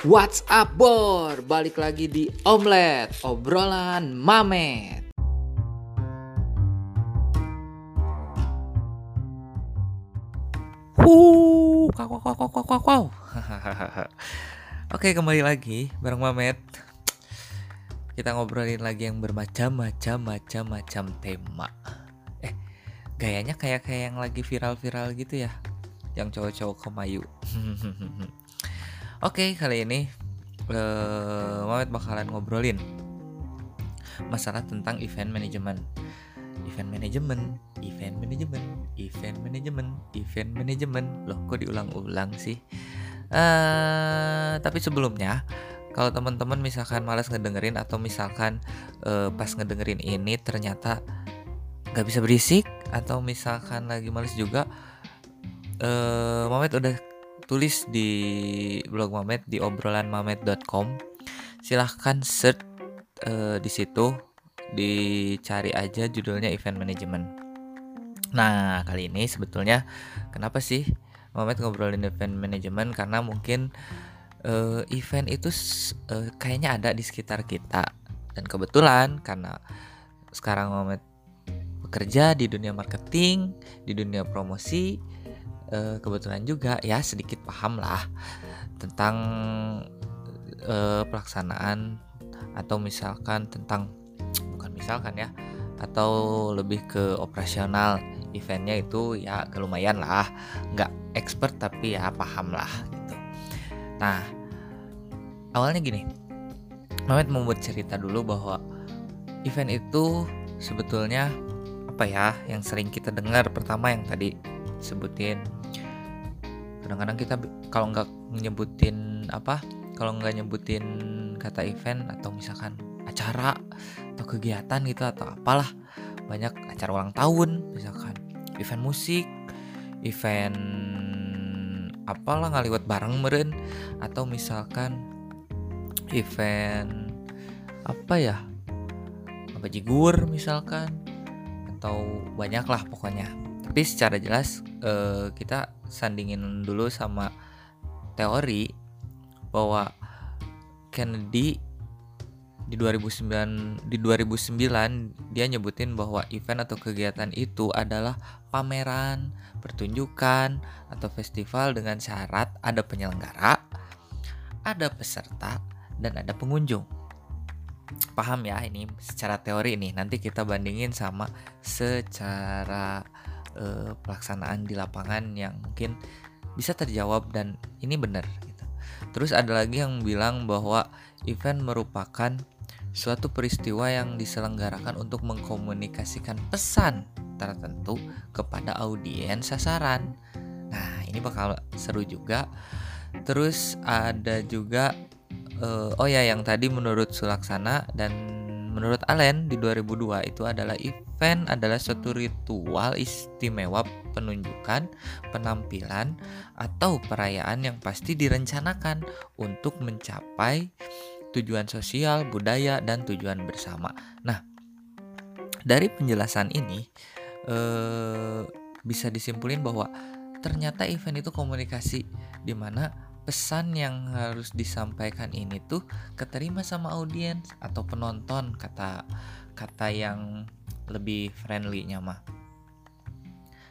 What's up, Bor? Balik lagi di Omlet, obrolan Mamet. Kau kau kau kau kau kau. Oke, kembali lagi bareng Mamet. Kita ngobrolin lagi yang bermacam-macam macam-macam tema. Eh, gayanya kayak kayak yang lagi viral-viral gitu ya. Yang cowok-cowok kemayu. Oke, kali ini uh, Mamet bakalan ngobrolin masalah tentang event management. Event management, event management, event management, event management. Loh, kok diulang-ulang sih? Uh, tapi sebelumnya, kalau teman-teman misalkan malas ngedengerin atau misalkan uh, pas ngedengerin ini ternyata nggak bisa berisik atau misalkan lagi males juga, uh, Mamet udah tulis di blog Mamet di obrolanmamet.com. Silahkan search uh, di situ dicari aja judulnya event management. Nah, kali ini sebetulnya kenapa sih Mamet ngobrolin event management karena mungkin uh, event itu uh, kayaknya ada di sekitar kita dan kebetulan karena sekarang Mamet bekerja di dunia marketing, di dunia promosi, uh, kebetulan juga ya sedikit paham lah tentang uh, pelaksanaan atau misalkan tentang bukan misalkan ya atau lebih ke operasional eventnya itu ya lumayan lah. Nggak expert tapi ya paham lah gitu. Nah awalnya gini. Mamet mau buat cerita dulu bahwa event itu sebetulnya apa ya yang sering kita dengar pertama yang tadi sebutin kadang-kadang kita kalau nggak nyebutin apa kalau nggak nyebutin kata event atau misalkan acara atau kegiatan gitu atau apalah banyak acara ulang tahun misalkan event musik event apalah ngaliwat bareng meren atau misalkan event apa ya apa jigur misalkan atau banyak lah pokoknya tapi secara jelas uh, kita sandingin dulu sama teori bahwa Kennedy di 2009 di 2009 dia nyebutin bahwa event atau kegiatan itu adalah pameran, pertunjukan atau festival dengan syarat ada penyelenggara, ada peserta dan ada pengunjung. Paham ya ini secara teori nih. Nanti kita bandingin sama secara uh, pelaksanaan di lapangan yang mungkin bisa terjawab dan ini benar gitu. Terus ada lagi yang bilang bahwa event merupakan suatu peristiwa yang diselenggarakan untuk mengkomunikasikan pesan tertentu kepada audiens sasaran. Nah, ini bakal seru juga. Terus ada juga uh, oh ya yang tadi menurut Sulaksana dan menurut Allen di 2002 itu adalah event adalah suatu ritual istimewa penunjukan, penampilan atau perayaan yang pasti direncanakan untuk mencapai tujuan sosial, budaya dan tujuan bersama. Nah, dari penjelasan ini eh, bisa disimpulin bahwa ternyata event itu komunikasi di mana pesan yang harus disampaikan ini tuh keterima sama audiens atau penonton kata kata yang lebih friendly-nya mah.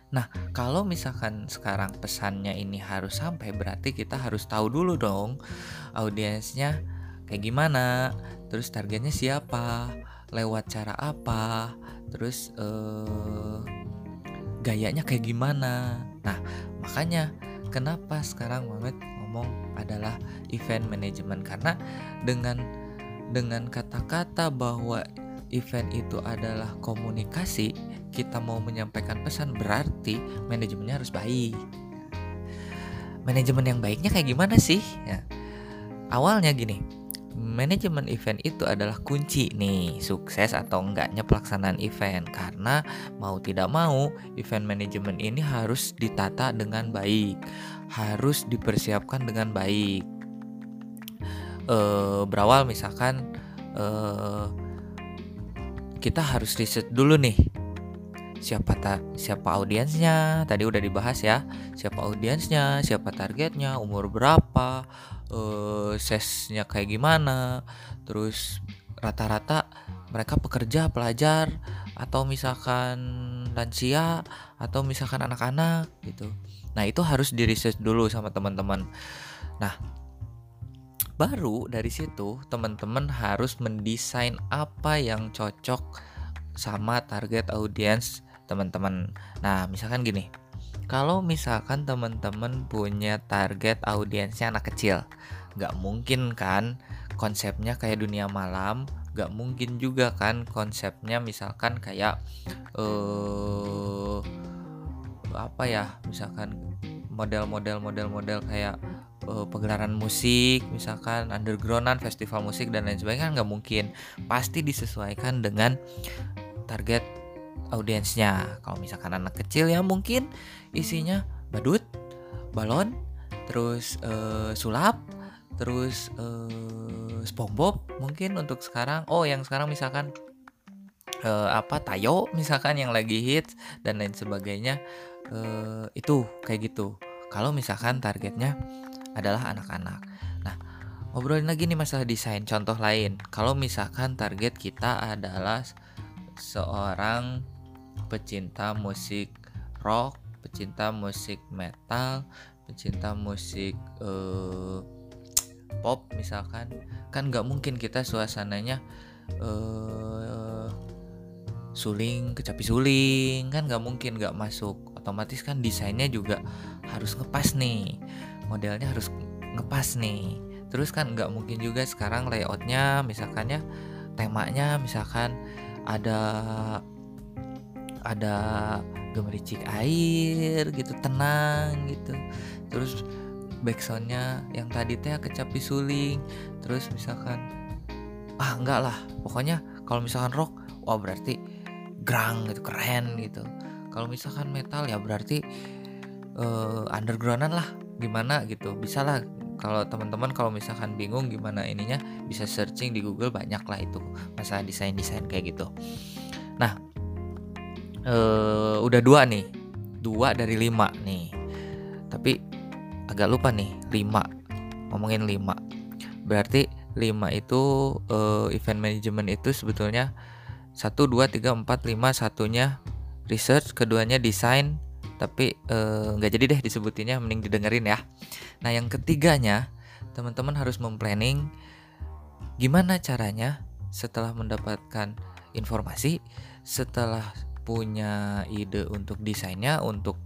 Nah, kalau misalkan sekarang pesannya ini harus sampai berarti kita harus tahu dulu dong audiensnya kayak gimana, terus targetnya siapa, lewat cara apa, terus eh, gayanya kayak gimana. Nah, makanya kenapa sekarang Mamet ngomong adalah event management karena dengan dengan kata-kata bahwa event itu adalah komunikasi, kita mau menyampaikan pesan berarti manajemennya harus baik. Manajemen yang baiknya kayak gimana sih? Ya. Awalnya gini, manajemen event itu adalah kunci nih sukses atau enggaknya pelaksanaan event karena mau tidak mau event manajemen ini harus ditata dengan baik harus dipersiapkan dengan baik. E, berawal misalkan e, kita harus riset dulu nih siapa ta siapa audiensnya? Tadi udah dibahas ya. Siapa audiensnya? Siapa targetnya? Umur berapa? Uh, sesnya kayak gimana? Terus rata-rata mereka pekerja pelajar atau misalkan lansia atau misalkan anak-anak gitu. Nah itu harus di research dulu sama teman-teman. Nah baru dari situ teman-teman harus mendesain apa yang cocok sama target audiens teman-teman. Nah, misalkan gini. Kalau misalkan teman-teman punya target audiensnya anak kecil, nggak mungkin kan konsepnya kayak dunia malam, nggak mungkin juga kan konsepnya misalkan kayak eh apa ya, misalkan model-model model-model kayak uh, pegelaran musik, misalkan undergroundan, festival musik dan lain sebagainya kan nggak mungkin. Pasti disesuaikan dengan target audiensnya. Kalau misalkan anak kecil ya mungkin isinya badut balon terus uh, sulap terus uh, SpongeBob mungkin untuk sekarang. Oh yang sekarang misalkan uh, apa Tayo misalkan yang lagi hits dan lain sebagainya. Uh, itu kayak gitu. Kalau misalkan targetnya adalah anak-anak. Nah ngobrolin lagi nih masalah desain contoh lain. Kalau misalkan target kita adalah seorang pecinta musik rock, pecinta musik metal, pecinta musik uh, pop misalkan, kan nggak mungkin kita suasananya uh, suling kecapi suling. Kan nggak mungkin nggak masuk. Otomatis kan desainnya juga harus ngepas nih. Modelnya harus ngepas nih. Terus kan nggak mungkin juga sekarang layoutnya misalkannya temanya misalkan ada ada gemericik air gitu tenang gitu. Terus backsoundnya yang tadi teh kecapi suling terus misalkan ah enggak lah pokoknya kalau misalkan rock wah berarti grang gitu keren gitu. Kalau misalkan metal ya berarti uh, undergroundan lah gimana gitu. Bisa lah kalau teman-teman kalau misalkan bingung gimana ininya bisa searching di Google banyak lah itu masalah desain desain kayak gitu. Nah uh, udah dua nih. Dua dari lima nih. Tapi agak lupa nih lima. Ngomongin lima. Berarti lima itu uh, event management itu sebetulnya satu dua tiga empat lima satunya research keduanya desain. Tapi eh, nggak uh, jadi deh disebutinnya mending didengerin ya. Nah yang ketiganya teman-teman harus memplanning gimana caranya setelah mendapatkan informasi setelah punya ide untuk desainnya untuk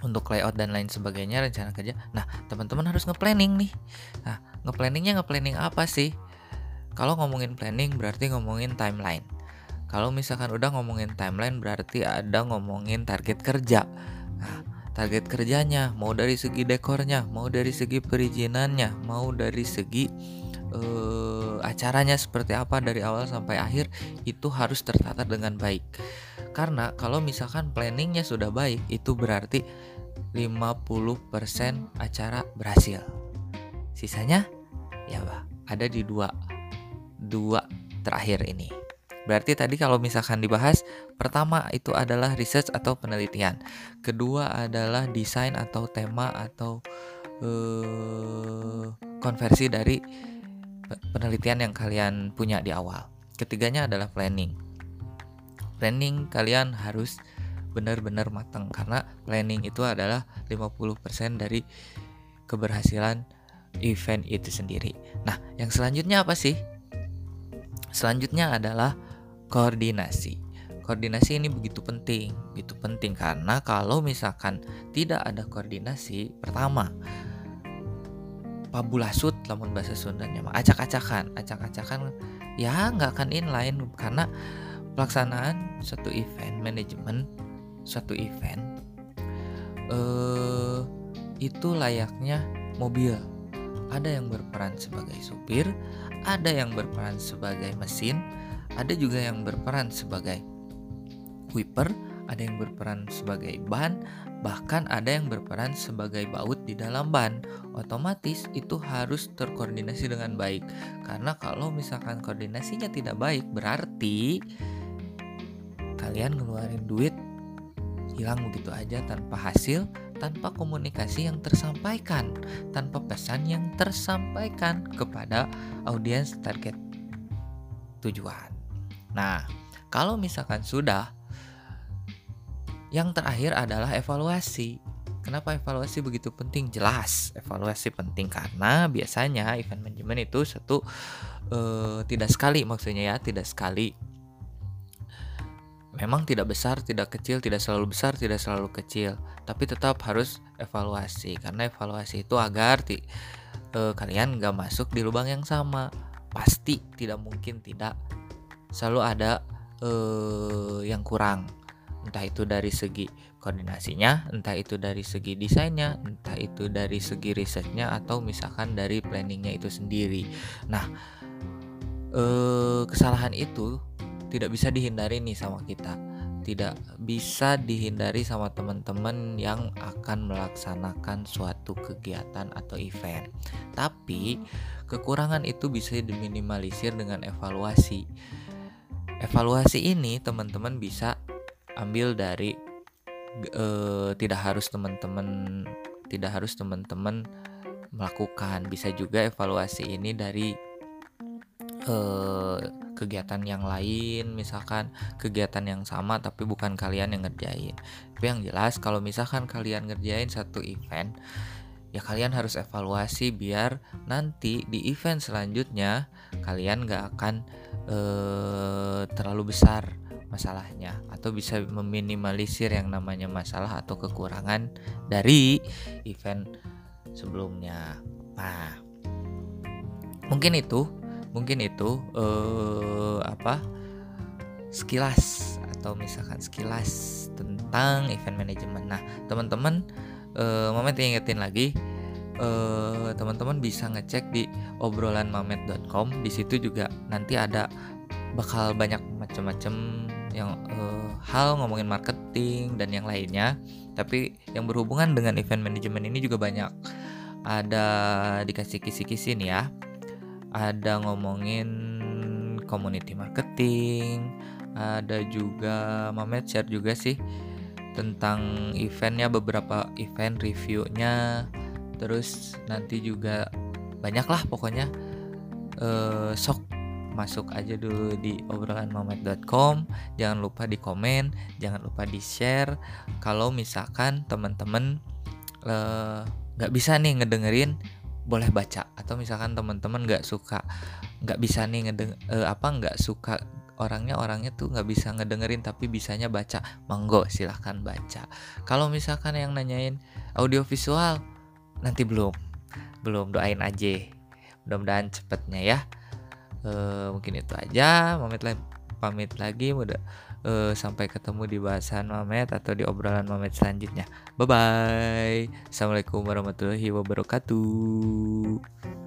untuk layout dan lain sebagainya rencana kerja. Nah teman-teman harus nge-planning nih. Nah nge-planningnya nge-planning apa sih? Kalau ngomongin planning berarti ngomongin timeline. Kalau misalkan udah ngomongin timeline berarti ada ngomongin target kerja. Nah target kerjanya mau dari segi dekornya mau dari segi perizinannya mau dari segi uh, acaranya seperti apa dari awal sampai akhir itu harus tertata dengan baik. Karena kalau misalkan planningnya sudah baik itu berarti 50% acara berhasil. Sisanya ya bah, ada di dua dua terakhir ini. Berarti tadi kalau misalkan dibahas, pertama itu adalah research atau penelitian. Kedua adalah desain atau tema atau uh, konversi dari penelitian yang kalian punya di awal. Ketiganya adalah planning. Planning kalian harus benar-benar matang karena planning itu adalah 50% dari keberhasilan event itu sendiri. Nah, yang selanjutnya apa sih? Selanjutnya adalah koordinasi. Koordinasi ini begitu penting, begitu penting karena kalau misalkan tidak ada koordinasi, pertama pabulasut lamun bahasa Sundanya mah. Acak-acakan acak-acakan ya nggak akan inline karena pelaksanaan suatu event manajemen suatu event eh itu layaknya mobil. Ada yang berperan sebagai supir ada yang berperan sebagai mesin ada juga yang berperan sebagai wiper ada yang berperan sebagai ban bahkan ada yang berperan sebagai baut di dalam ban. Otomatis itu harus terkoordinasi dengan baik. Karena kalau misalkan koordinasinya tidak baik, berarti kalian ngeluarin duit hilang begitu aja tanpa hasil, tanpa komunikasi yang tersampaikan, tanpa pesan yang tersampaikan kepada audiens target tujuan. Nah, kalau misalkan sudah, yang terakhir adalah evaluasi. Kenapa evaluasi begitu penting? Jelas, evaluasi penting karena biasanya event manajemen itu satu uh, tidak sekali maksudnya ya, tidak sekali memang tidak besar, tidak kecil, tidak selalu besar, tidak selalu kecil, tapi tetap harus evaluasi karena evaluasi itu agar ti, e, kalian nggak masuk di lubang yang sama. Pasti tidak mungkin tidak selalu ada e, yang kurang, entah itu dari segi koordinasinya, entah itu dari segi desainnya, entah itu dari segi risetnya atau misalkan dari planningnya itu sendiri. Nah, e, kesalahan itu tidak bisa dihindari nih sama kita tidak bisa dihindari sama teman-teman yang akan melaksanakan suatu kegiatan atau event. Tapi kekurangan itu bisa diminimalisir dengan evaluasi. Evaluasi ini teman-teman bisa ambil dari eh, tidak harus teman-teman tidak harus teman-teman melakukan. Bisa juga evaluasi ini dari eh, kegiatan yang lain misalkan kegiatan yang sama tapi bukan kalian yang ngerjain tapi yang jelas kalau misalkan kalian ngerjain satu event ya kalian harus evaluasi biar nanti di event selanjutnya kalian gak akan eh, terlalu besar masalahnya atau bisa meminimalisir yang namanya masalah atau kekurangan dari event sebelumnya. Nah, mungkin itu mungkin itu uh, apa sekilas atau misalkan sekilas tentang event management. Nah, teman-teman uh, Mamet ingetin lagi uh, teman-teman bisa ngecek di obrolanmamet.com. Di situ juga nanti ada bakal banyak macam-macam yang uh, hal ngomongin marketing dan yang lainnya. Tapi yang berhubungan dengan event management ini juga banyak. Ada dikasih kisi-kisi nih ya ada ngomongin community marketing, ada juga Mamet share juga sih tentang eventnya beberapa event reviewnya terus nanti juga banyak lah pokoknya uh, sok masuk aja dulu di obrolanmamet.com jangan lupa di komen jangan lupa di share. Kalau misalkan teman-teman eh, nggak uh, bisa nih ngedengerin boleh baca. Atau misalkan teman-teman nggak suka nggak bisa nih ngedeng uh, apa nggak suka orangnya orangnya tuh nggak bisa ngedengerin tapi bisanya baca monggo silahkan baca. Kalau misalkan yang nanyain audio visual nanti belum. Belum doain aja. Mudah-mudahan cepetnya ya uh, mungkin itu aja pamit pamit lagi mudah uh, sampai ketemu di bahasan Mamet atau di obrolan Mamet selanjutnya. Bye bye. Assalamualaikum warahmatullahi wabarakatuh.